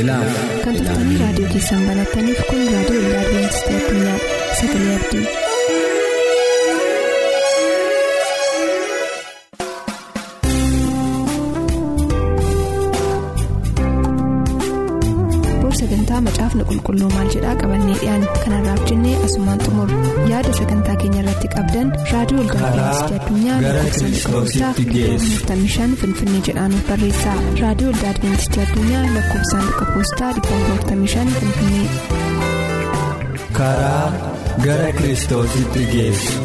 Kan turtanii raadiyoo keessan banattaniif kun raadiyoo waldaa adventistii addunyaa sagalee abdii. sagantaa macaafni qulqulluu maal jedhaa poostaa finfinnee jedhaanuf barreessaa raadiyoo waldaa adventistii addunyaa lakkoofsaan poostaa 455 finfinnee. karaa gara kiristoositti geessu.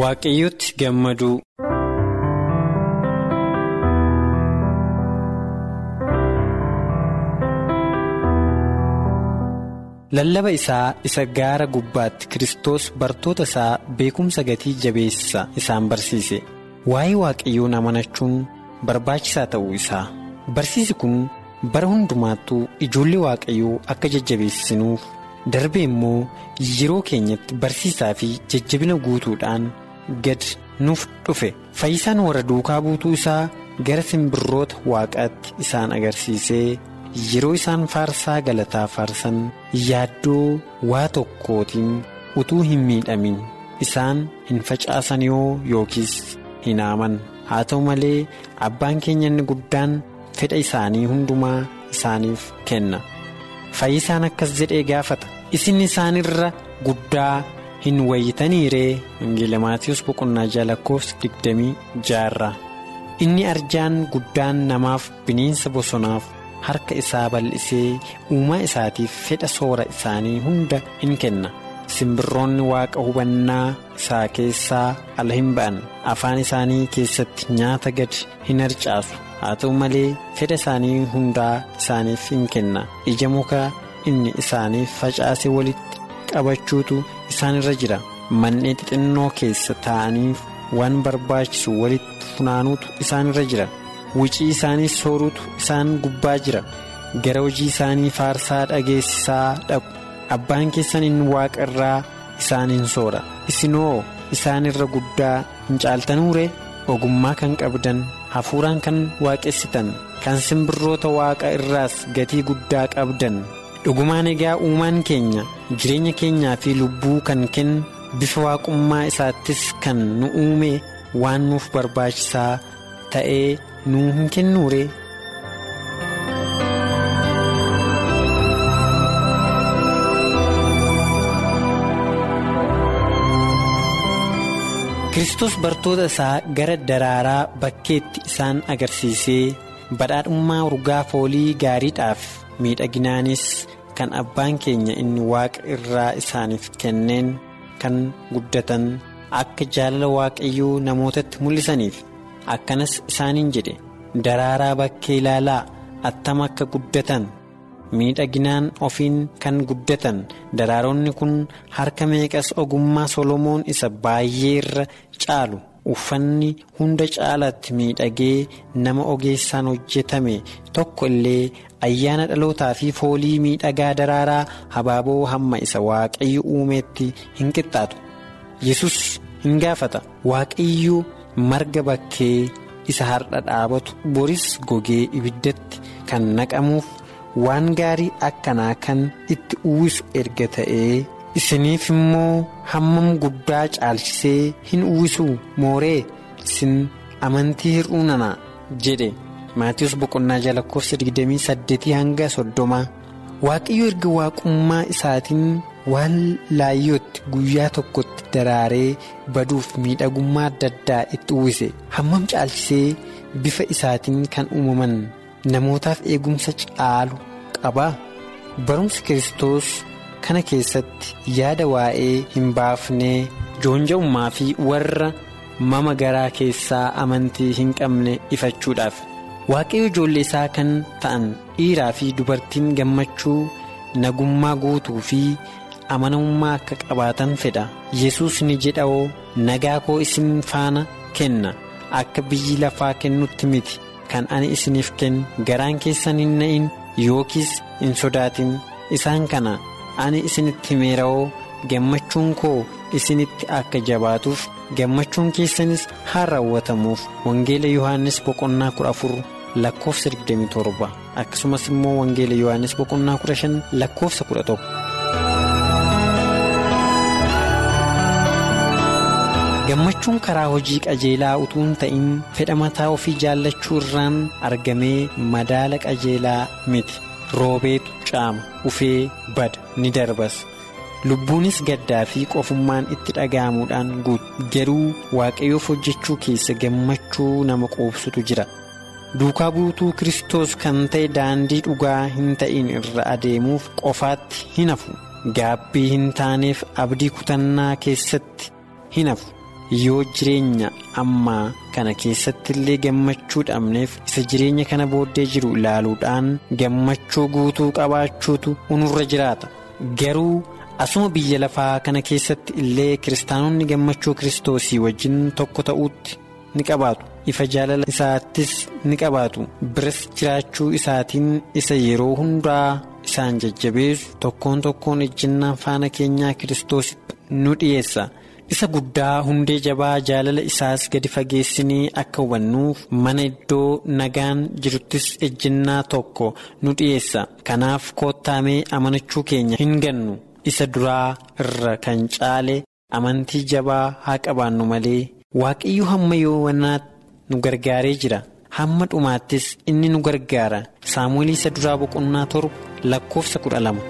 waaqayyotti gammaduu lallaba isaa isa gaara gubbaatti Kiristoos bartoota isaa beekumsa gatii jabeessa isaan barsiise waa'ee waaqayyoon amanachuun barbaachisaa ta'uu isaa barsiisi kun bara hundumaattuu ijoollee waaqayyoo akka jajjabeessinuuf. darbe immoo yeroo keenyatti barsiisaa fi jajjabina guutuudhaan gad nuuf dhufe fayyisaan warra duukaa buutuu isaa gara simbirroota waaqaatti isaan agarsiisee yeroo isaan faarsaa galataa faarsan yaaddoo waa tokkootiin utuu hin miidhamin isaan hin facaasan yoo yookiis hin haaman haa ta'u malee abbaan keenya inni guddaan fedha isaanii hundumaa isaaniif kenna. fayyisaan akkas jedhee gaafata. Isin isaanirra guddaa hin wayitaniiree wangeela maatiyoos boqonnaa ja'a lakkoofsa digdamii ja'a inni arjaan guddaan namaaf bineensa bosonaaf harka isaa bal'isee uumaa isaatiif fedha soora isaanii hunda in kenna. Simbirroonni waaqa hubannaa isaa keessaa ala hin ba'an. Afaan isaanii keessatti nyaata gad hin harcaasu. haa ta'u malee fedha isaanii hundaa isaaniif hin kenna. Ija muka inni isaaniif facaase walitti qabachuutu isaanirra jira. Manneen xixinnoo keessa taa'aniif waan barbaachisu walitti funaanuutu isaanirra jira wucii isaanii sooruutu isaan gubbaa jira. Gara hojii isaanii faarsaa dhageessisaa dhaqu. Abbaan keessan inni waaqa irraa isaan hin soora. Isinoo isaanirra guddaa hin caaltanuure ogummaa kan qabdan. hafuuraan kan waaqessitan kan simbirroota waaqa irraas gatii guddaa qabdan. Dhugumaan egaa uumaan keenya jireenya keenyaa fi lubbuu kan kennu bifa waaqummaa isaattis kan nu uume waan nuuf barbaachisaa ta'ee nuu hin kennuure. Kiristoos bartoota isaa gara daraaraa bakkeetti isaan agarsiisee badhaadhummaa urgaa foolii gaariidhaaf miidhaginaanis kan abbaan keenya inni waaqa irraa isaaniif kenneen kan guddatan akka jaalala waaqayyoo namootatti mul'isaniif akkanas isaaniin jedhe daraaraa bakkee ilaalaa attam akka guddatan. miidhaginaan ofiin kan guddatan daraaronni kun harka meeqas ogummaa solomoon isa baay'ee irra caalu uffanni hunda caalatti miidhagee nama ogeessaan hojjetame tokko illee ayyaana dhalootaa fi foolii miidhagaa daraaraa habaaboo hamma isa waaqayyo uumeetti hin qixxaatu yesus hin gaafata waaqayyo marga bakkee isa har'a dhaabatu boris gogee ibiddatti kan naqamuuf. waan gaarii akkanaa kan itti uwwisu erga ta'ee isiniif immoo hammam guddaa caalchisee hin uwwisu mooree isin amantii hir'uu nana jedhe maatiyoos boqonnaa jala lakkoofsa 28 hanga 30 waaqayyo erga waaqummaa isaatiin waan laayyootti guyyaa tokkotti daraaree baduuf miidhagummaa adda addaa itti uwwise. Hammam caalchisee bifa isaatiin kan uumaman namootaaf eegumsa caalu qabaa barumsi kiristoos kana keessatti yaada waa'ee hin baafnee joonja'ummaa fi warra mama garaa keessaa amantii hin qabne ifachuudhaaf. Waaqayyo ijoollee isaa kan ta'an dhiiraa fi dubartiin gammachuu nagummaa guutuu fi amanamummaa akka qabaatan fedha. Yesus ni jedhawoo nagaa koo isin faana kenna. Akka biyyi lafaa kennutti miti. Kan ani isiniif kennu garaan keessan hin na'in yookiis hin sodaatin. Isaan kana ani isinitti himeera'oo gammachuun koo isinitti akka jabaatuuf gammachuun keessanis haa raawwatamuuf. Wangeela yohaannis boqonnaa kudha afur lakkoofsa 27. Akkasumas immoo wangeela yohaannis boqonnaa 15 lakkoofsa 11. Gammachuun karaa hojii qajeelaa utuu hin ta'in fedha mataa ofii jaallachuu irraan argamee madaala qajeelaa miti. Roobeetu caama ufee bada ni darbas. Lubbuunis gaddaa fi qofummaan itti dhaga'amuudhaan guutu garuu waaqayyoof hojjechuu keessa gammachuu nama qoobsutu jira. Duukaa buutuu kiristoos kan ta'e daandii dhugaa hin ta'in irra adeemuuf qofaatti hin hafu. Gaabbii hin taaneef abdii kutannaa keessatti hin hafu. Yoo jireenya ammaa kana keessatti illee gammachuu dhabneef isa jireenya kana booddee jiru ilaaluudhaan gammachuu guutuu qabaachuutu unurra jiraata. Garuu asuma biyya lafaa kana keessatti illee kiristaanonni gammachuu kiristoosii wajjin tokko ta'uutti ni qabaatu. Ifa jaalala isaattis ni qabaatu. Biras jiraachuu isaatiin isa yeroo hundaa isaan jajjabeessu tokkoon tokkoon ejjennaa faana keenyaa kiristoositti nu dhiyeessa. Isa guddaa hundee jabaa jaalala isaas gadi fageessinii akka hubannuuf mana iddoo nagaan jiruttis ejjennaa tokko nu dhiyeessa. Kanaaf koottaamee amanachuu keenya hin gannu. Isa duraa irra kan caale amantii jabaa haa qabaannu malee waaqayyo hamma yoowwanaatti nu gargaaree jira. Hamma dhumaattis inni nu gargaara. Saamu'eel isa duraa boqonnaa torba lakkoofsa kudha lama.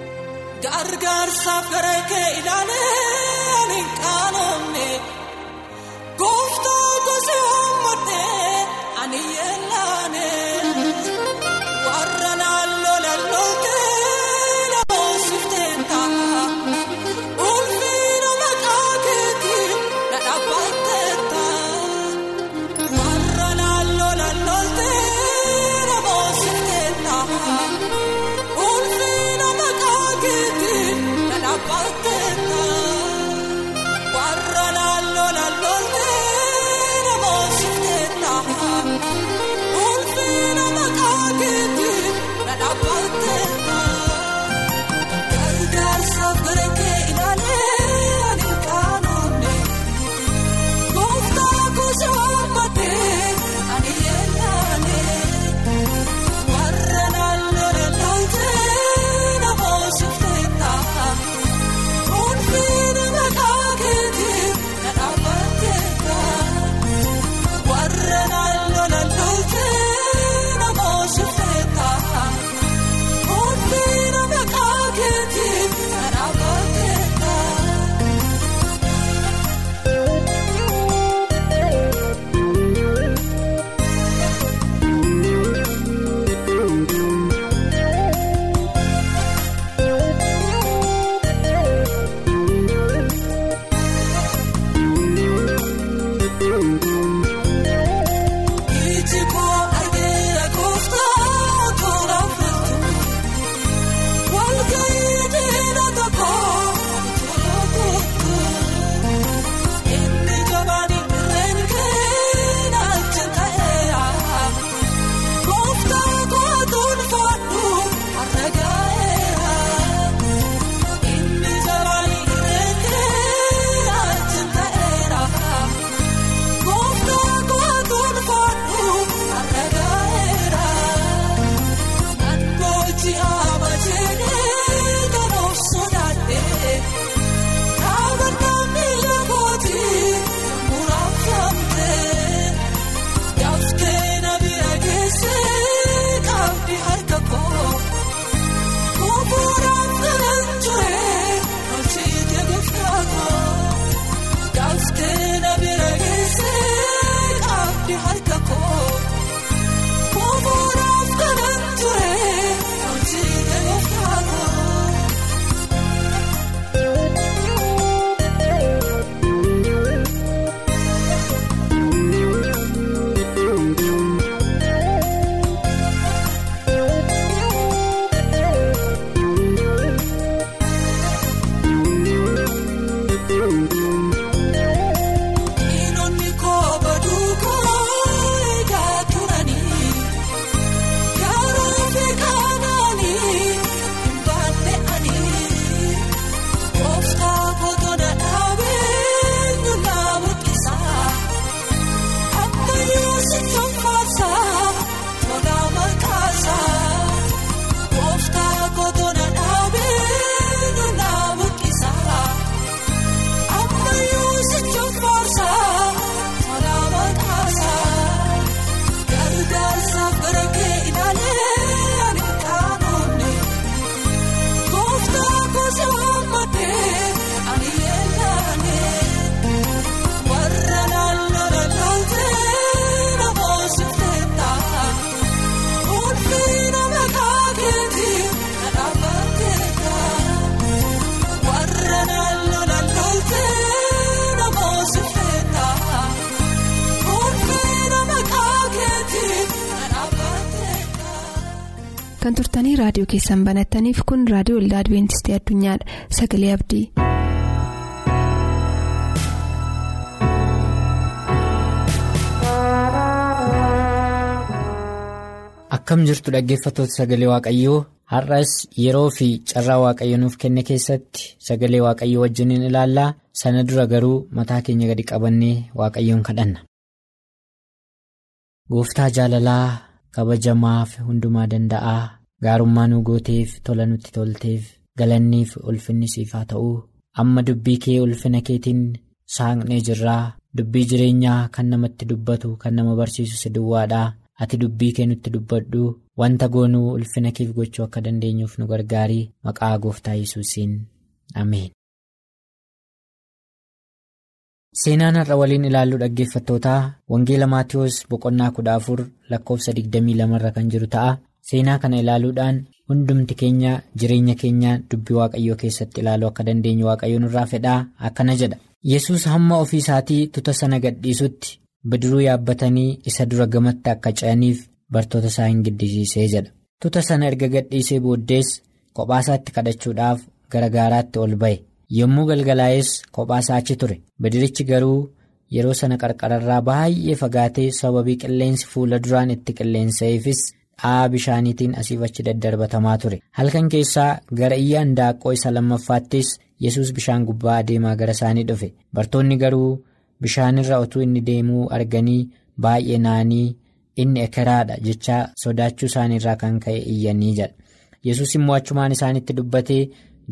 Keessan banattaniif kun raadiyoo waldaa adibeentistii addunyaadha sagalee abdii. akkam jirtu dhaggeeffattoota sagalee waaqayyoo har'as yeroo fi carraa waaqayyo nuuf kenne keessatti sagalee waaqayyoo wajjiniin ilaallaa sana dura garuu mataa keenya gadi qabannee waaqayyoon kadhanna. gooftaa jaalalaa kabajamaa fi hundumaa danda'aa gaarummaa nu gooteef tola nutti tolteef galanniif ulfinni siif haa ta'uu. Amma dubbii kee ulfina keetiin saaqnee jirraa. Dubbii jireenyaa kan namatti dubbatu kan nama barsiisu si duwwaadhaa. ati dubbii kee nutti dubbadhu. Wanta goonuu ulfina keef gochuu akka dandeenyuuf nu gargaarii. Maqaa gooftaa yesuusiin. Ameen. seenaan har'a waliin ilaallu dhaggeeffattootaa wangeela maatiyoos boqonnaa kudha afur lakkoofsa digdamii lamarra kan jiru ta'a seenaa kana ilaaluudhaan hundumti keenya jireenya keenya dubbii waaqayyoo keessatti ilaaluu akka dandeenyu waaqayyo nurraa fedhaa akkana jedha. Yesus hamma ofii isaatii tuta sana gadhiisutti. bidiruu yaabbatanii isa dura gamatti akka ce'aniif bartoota isaa hin giddisiisee jedha. Tuta sana erga gadhiisee booddees kophaasaatti kadhachuudhaaf gara gaaraatti ol ba'e. Yommuu galgalaa'es kophaasaa achi ture. Bidirichi garuu yeroo sana qarqararraa baay'ee fagaatee sababii qilleensi fuula duraan itti qilleensa'eefis dha'aa bishaaniitiin asiif achi daddarbatamaa ture. Halkan keessaa gara iyya handaaqqoo isa lammaffaattis yesus bishaan gubbaa adeemaa gara isaanii dhufe. Bartoonni garuu. bishaanirra utuu inni deemuu arganii baay'ee naanii inni ekeraadha jechaa sodaachuu isaaniirraa kan ka'e iyyanii jedha yesus immoo achumaan isaanitti dubbatee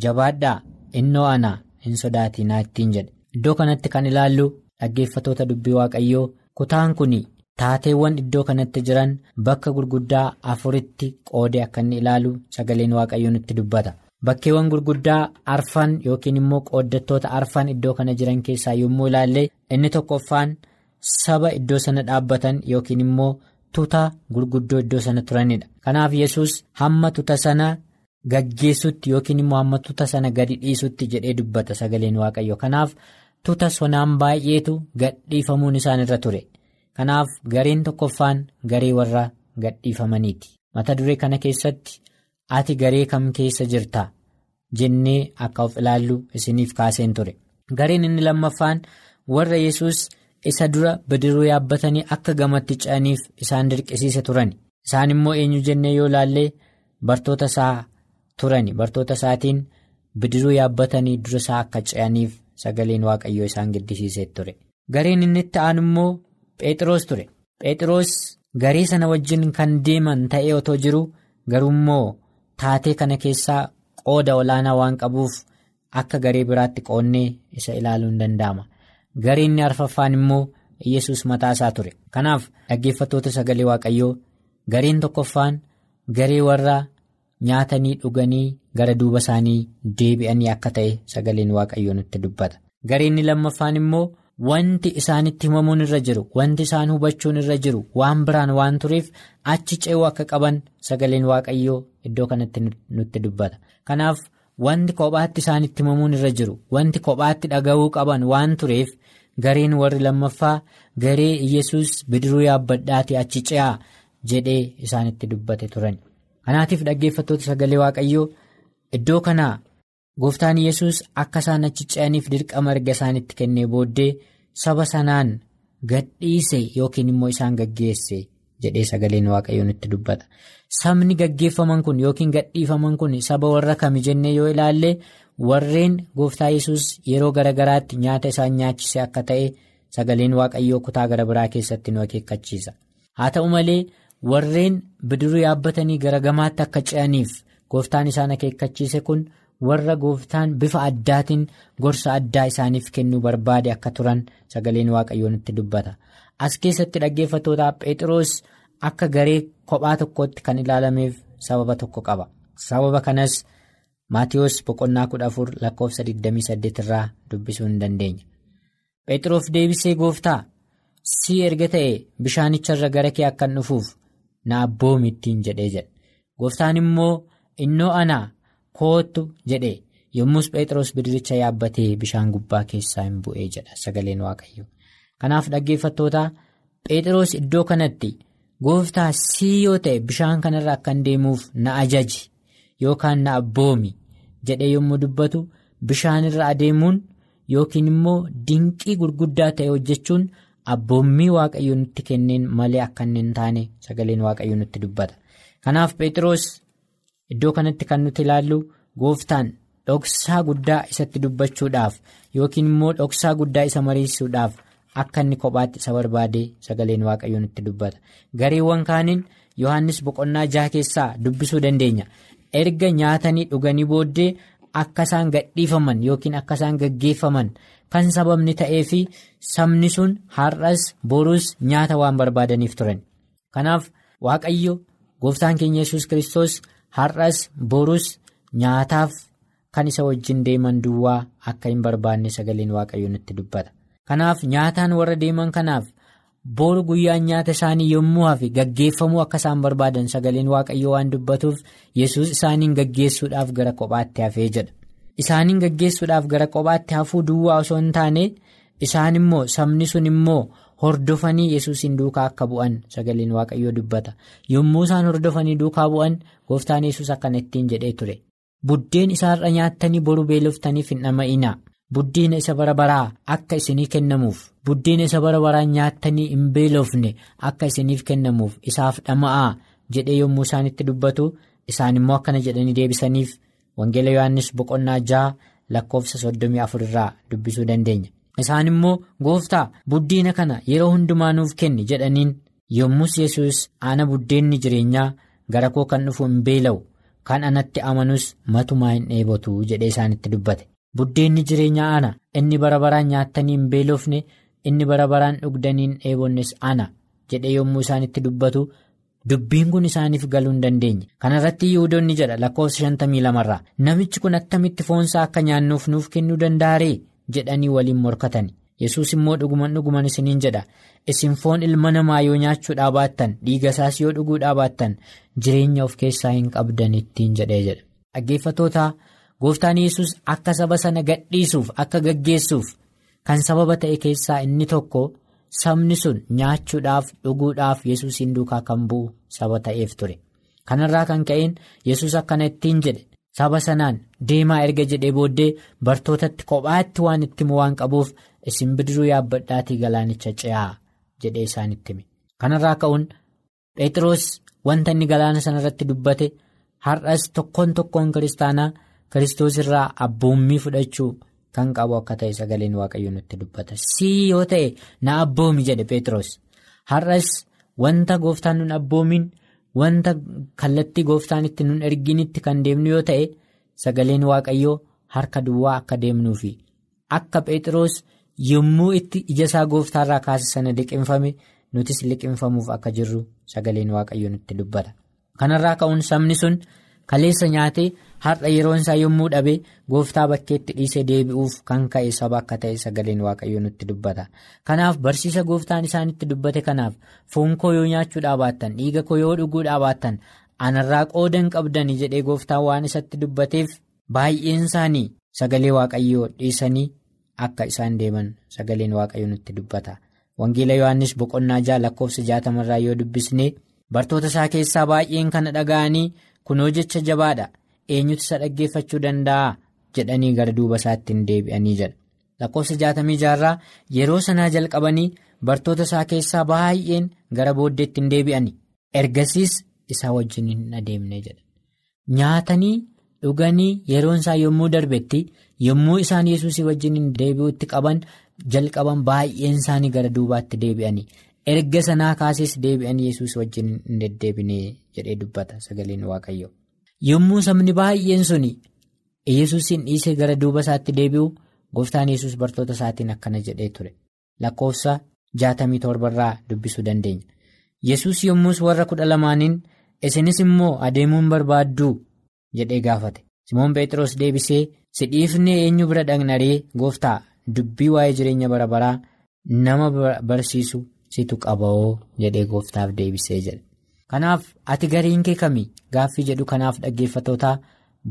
jabaadhaa innoo ana hin sodaatinaa ittiin jedhe. Iddoo kanatti kan ilaallu dhaggeeffatoota dubbii waaqayyoo kutaan kun taateewwan iddoo kanatti jiran bakka gurguddaa afuritti qoode akka inni ilaalu sagaleen waaqayyoo nutti dubbata. bakkeewwan gurguddaa arfan yookiin immoo qooddattoota arfan iddoo kana jiran keessaa yommuu ilaalle inni tokkoffaan saba iddoo sana dhaabbatan yookiin immoo tuta gurguddoo iddoo sana turanidha. Kanaaf yesus hamma tuta sana gaggeessutti yookiin immoo hamma tuta sana gadi dhiisutti jedhee dubbata sagaleen waaqayyo kanaaf tuta sonaan baay'eetu gadhiifamuun isaanirra ture kanaaf gareen tokkoffaan garee warra gadhiifamaniiti. Mata duree kana keessatti. ati garee kam keessa jirta jennee akka of ilaallu isiniif kaaseen ture. Gareen inni lammaffaan warra yesus isa dura bidiruu yaabbatanii akka gamatti ce'aniif isaan dirqisiise turan isaan immoo eenyu jennee yoo ilaalle bartoota isaa turani. Bartoota isaatiin bidiruu yaabbatanii dura isaa akka ce'aniif sagaleen waaqayyoo isaan giddisiisee ture. Gareen inni itti aanu immoo phexros ture phexros garee sana wajjin kan deeman ta'ee otoo jiru garuu immoo. taatee kana keessaa qooda olaanaa waan qabuuf akka garee biraatti qoonnee isa ilaaluu hin danda'ama. Gareen inni arfaffaan immoo yesus mataa isaa ture. Kanaaf dhaggeeffattoota sagalee waaqayyoo gareen tokkoffaan garee warra nyaatanii dhuganii gara duuba isaanii deebi'anii akka ta'e sagaleen waaqayyoo nutti dubbata. Gareen inni lammaffaan immoo wanti isaanitti himamuun irra jiru wanti isaan hubachuun irra jiru waan biraan waan tureef achi ce'uu akka qaban sagaleen waaqayyoo iddoo kanatti nutti dubbata kanaaf wanti kophaatti isaanitti himamuun irra jiru wanti kophaatti dhaga'uu qaban waan tureef gareen warri lammaffaa garee yesus bidiruu yaabbadhaatii achi ce'aa jedhee isaanitti dubbate turan kanaatiif dhaggeeffattoota sagalee waaqayyoo iddoo kanaa. Gooftaan yesus akka isaan achi ce'aniif dirqama erga isaanitti kennee booddee saba sanaan gadhiise yookiin immoo isaan gaggeesse jedhee sagaleen waaqayyoo nutti dubbata sabni gaggeeffaman kun yookiin gadhiifaman kun saba warra kami jennee yoo ilaalle warreen gooftaa yesus yeroo garagaraatti nyaata isaan nyaachise akka ta'e sagaleen waaqayyoo kutaa gara biraa keessatti nu akeekkachiisa haa ta'u malee warreen bidiruu yaabbatanii gara gamaatti akka ce'aniif gooftaan isaan akeekkachiise kun. Warra gooftaan bifa addaatiin gorsa addaa isaaniif kennuu barbaade akka turan sagaleen waaqayyoo nutti dubbata. As keessatti dhaggeeffattootaa phexros akka garee kophaa tokkotti kan ilaalameef sababa tokko qaba. Sababa kanas maatiyoos boqonnaa kudha afur lakkoofsa 28 irraa dubbisuu hin dandeenya. Phexros deebisee gooftaa? Si erga ta'e bishaanicharra gara kee akkan dhufuuf na abboomi ittiin jedhee jedha gooftaan immoo innoo ana. Koottu jedhe yommus phexros bidiricha yaabbatee bishaan gubbaa keessaa hin bu'ee jedha sagaleen waaqayyo kanaaf dhaggeeffattoota phexros iddoo kanatti gooftaa sii yoo ta'e bishaan kanarra akkan deemuuf na ajaji yookaan na abboomi jedhee yommuu dubbatu bishaanirra adeemuun yookiin immoo dinqii gurguddaa ta'e hojjechuun abboommii waaqayyoo nutti kenneen malee akka hin taane sagaleen waaqayyoo nutti dubbata. Kanaaf Phexros iddoo kanatti kan nuti ilaallu gooftaan dhoksaa guddaa isatti dubbachuudhaaf yookiin immoo dhoksaa guddaa isa mariisuudhaaf akka inni kophaatti isa barbaade sagaleen waaqayyoo nutti dubbata. Gareewwan kaaniin Yohaannis boqonnaa jaha keessaa dubbisuu dandeenya. Erga nyaatanii dhuganii booddee akka isaan gadhiifaman yookiin akka isaan gaggeeffaman kan sababni ta'ee fi sabni sun har'as boruus nyaata waan barbaadaniif turan. Kanaaf waaqayyo gooftaan keenya yesus kristos har'as boruus nyaataaf kan isa wajjin deeman duwwaa akka hin barbaanne sagaleen waaqayyo nutti dubbata. Kanaaf nyaataan warra deeman kanaaf boru guyyaan nyaata isaanii yommuu hafe gaggeeffamuu akka isaan barbaadan sagaleen waaqayyo waan dubbatuuf yesus isaaniin gaggeessuudhaaf gara kophaatti hafee jedha. Isaaniin gaggeessuudhaaf gara kophaatti hafuu duwwaa osoo hin taane isaan immoo sabni sun immoo hordofanii yesuusin duukaa akka bu'an sagaleen waaqayyoo dubbata. Yommuu isaan hordofanii duukaa bu'an gooftaan yesus akkana ittiin jedhee ture. Buddeen isaarra nyaattanii boru beeloftaniif hin dhama'inaa. Buddeena isa bara baraa akka isinii kennamuuf buddeena isa bara baraa nyaattanii hin beelofne akka isiniif kennamuuf isaaf dhama'aa jedhee yommuu isaanitti dubbatu isaan immoo akkana jedhanii deebisaniif wangeela yohannis boqonnaa jaha lakkoofsa soddomii afur irraa dubbisuu dandeenya. Isaan immoo gooftaa buddeena kana yeroo hundumaa nuuf kenni jedhaniin yommus yesus ana buddeenni jireenyaa gara koo kan dhufu hin beela'u kan anatti amanus matumaa hin dheebotu jedhee isaanitti dubbate. Buddeenni jireenyaa ana inni bara baraan nyaattanii hin beelofne inni bara baraan dhugdanii hin dheebonnes ana jedhee yommuu isaanitti dubbatu dubbiin kun isaaniif galuu hin dandeenye. Kana irratti yihudoonni jedha lakkoofsa shantamii lamarraa namichi kun attamitti foonsaa akka nyaannuuf nuuf kennuu danda'aree jedhanii waliin morkatani. Yesus immoo dhuguman dhuguman isiniin jedha isin foon ilma namaa yoo nyaachuudhaa baattan dhiiga isaas yoo dhuguudhaa baattan jireenya of keessaa hin qabdan ittiin jedhee jedha. Dhaggeeffattoota. Gooftaan yesus akka saba sana gadhiisuuf akka gaggeessuuf kan sababa ta'e keessaa inni tokko sabni sun nyaachuudhaaf dhuguudhaaf yesuusin duukaa kan bu'u saba ta'eef ture. Kanarraa kan ka'een yesus akkana ittiin jedhe saba sanaan deemaa erga jedhee booddee bartootatti kophaatti waan itti himu waan qabuuf isin bidiruu yaabbadhaatii galaanicha ce'aa jedhee isaanitti hime. Kanarraa ka'uun Phexros wanta inni galaana sanarratti dubbate har'as tokkoon tokkoon kiristaanaa. Kiristoos irraa abboommii fudhachuu kan qabu akka ta'e sagaleen waaqayyo nutti dubbata. Sii yoo ta'e na abboomi jedhe Pheexroos. Har'as wanta gooftaan nun abboomiin wanta kallattii gooftaan itti nun erginitti kan deemnu yoo ta'e sagaleen waaqayyoo harka duwwaa akka deemnuufi akka Pheexroos yommuu itti ija isaa gooftaarraa kaase sana liqinfame nutis liqinfamuuf akka jirru sagaleen waaqayyo nutti dubbata. Kanarraa ka'uun sabni sun. Kaleessa nyaatee har'a yeroon isaa yommuu dhabe gooftaa bakkeetti dhiisee deebi'uuf kan ka'e saba akka ta'e sagaleen waaqayyoo nutti dubbata. Kanaaf barsiisa gooftaan isaanitti dubbate kanaaf foon koo yoo nyaachuudhaa baattan dhiiga koo yoo dhuguudhaa baattan anarraa qoodan qabdanii jedhee gooftaan waan isatti dubbateef baay'een isaanii sagalee waaqayyoo dhiisanii akka isaan deeman sagaleen waaqayyoo nutti dubbata. Wangeela Yohaannis boqonnaa jaha lakkoofsa jaatamarraa yoo dubbisne bartoota isaa keessaa baay'een kana dhaga'anii. Kunoo jecha jabaadha. Eenyutu isa dhaggeeffachuu danda'a? Jedhanii gara duuba isaatti hin deebi'anii jedha. Lakkoofsa jaatamii jaarraa yeroo sanaa jalqabanii bartoota isaa keessaa baay'een gara booddeetti hin deebi'ani ergasiis isaa wajjin hin adeemne jedha. Nyaatanii dhuganii yeroon isaa yommuu darbetti yommuu isaan yesuusii wajjin hin deebi'utti qaban jalqaban baay'een isaanii gara duubaatti deebi'anii. Erga sanaa kaasees deebi'anii yesus wajjin hin deddeebine jedhee dubbata sagaleen waaqayyo. Yommuu sabni baay'een suni yesuusin dhiisee gara duuba isaatti deebi'u gooftaan yesus bartoota isaatiin akkana jedhee ture. Lakkoofsa jaatamii torbarraa dubbisuu dandeenya. Yesus yommus warra kudha lamaaniin isinis immoo adeemuun barbaadduu jedhee gaafate. Simoon phexros deebisee si dhiifnee eenyu bira dhaqnaree gooftaa? Dubbii waa'ee jireenya bara baraa nama barsiisu. Situ qaba'oo jedhee gooftaaf deebisee jedhe. Kanaaf ati gariin kee kamii gaaffii jedhu kanaaf dhaggeeffatootaa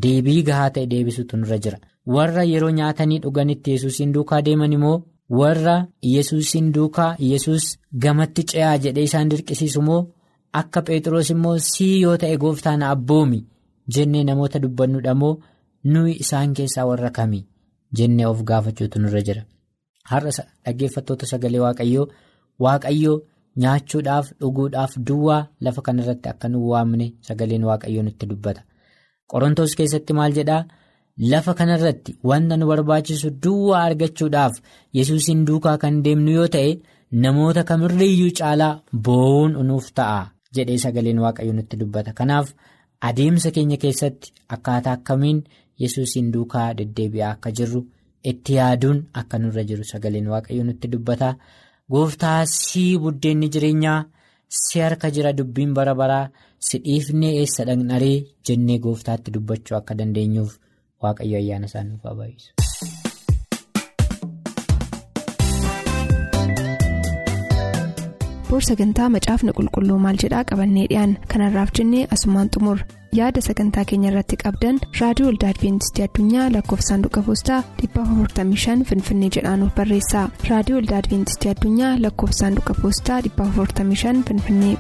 deebii gahaa ta'e deebisutu nurra jira. Warra yeroo nyaatanii dhuganitti yesuusiin duukaa deeman immoo warra yesuusiin duukaa yesus gamatti ce'aa jedhee isaan dirqisiisu moo akka Phexros immoo sii yoo ta'e gooftaan abboomi jennee namoota dubbannudha moo nuyi isaan keessaa warra kamii jennee of gaafachuutu nurra jira. Har'a dhaggeeffattoota sagalee waaqayyoo waaqayyoo nyaachuudhaaf dhuguudhaaf duwwaa lafa kanarratti akka nu waamne sagaleen waaqayyoo nutti dubbata. Qorontoos keessatti maal jedhaa lafa kanarratti wanta nu barbaachisu duwwaa argachuudhaaf yesuusin duukaa kan deemnu yoo ta'e namoota kamirriiyyuu caalaa boo'uun nuuf ta'a jedhee sagaleen waaqayyoo nutti dubbata. Kanaaf adeemsa keenya keessatti akkaataa akkamiin yesuusin duukaa deddeebi'aa akka jirru itti yaaduun akka nurra jiru sagaleen waaqayyoo nutti dubbata. Gooftaa sii buddeenni jireenyaa si harka jira dubbiin bara baraa si dhiifnee eessa dhaqnaree jennee gooftaatti dubbachuu akka dandeenyuuf waaqayyo ayyaana isaa nuuf haa baay'isu. Boor sagantaa macaafni qulqulluu maal jedhaa qabannee dhiyaan kanarraaf jennee asumaan xumur. Yaada sagantaa keenya irratti qabdan raadiyoo olda adventistii addunyaa lakkoofsaanduqa poostaa 455 finfinnee jedhaanuf barreessa. Raadiyoo olda adventistii addunyaa lakkoofsaanduqa poostaa 455 finfinnee.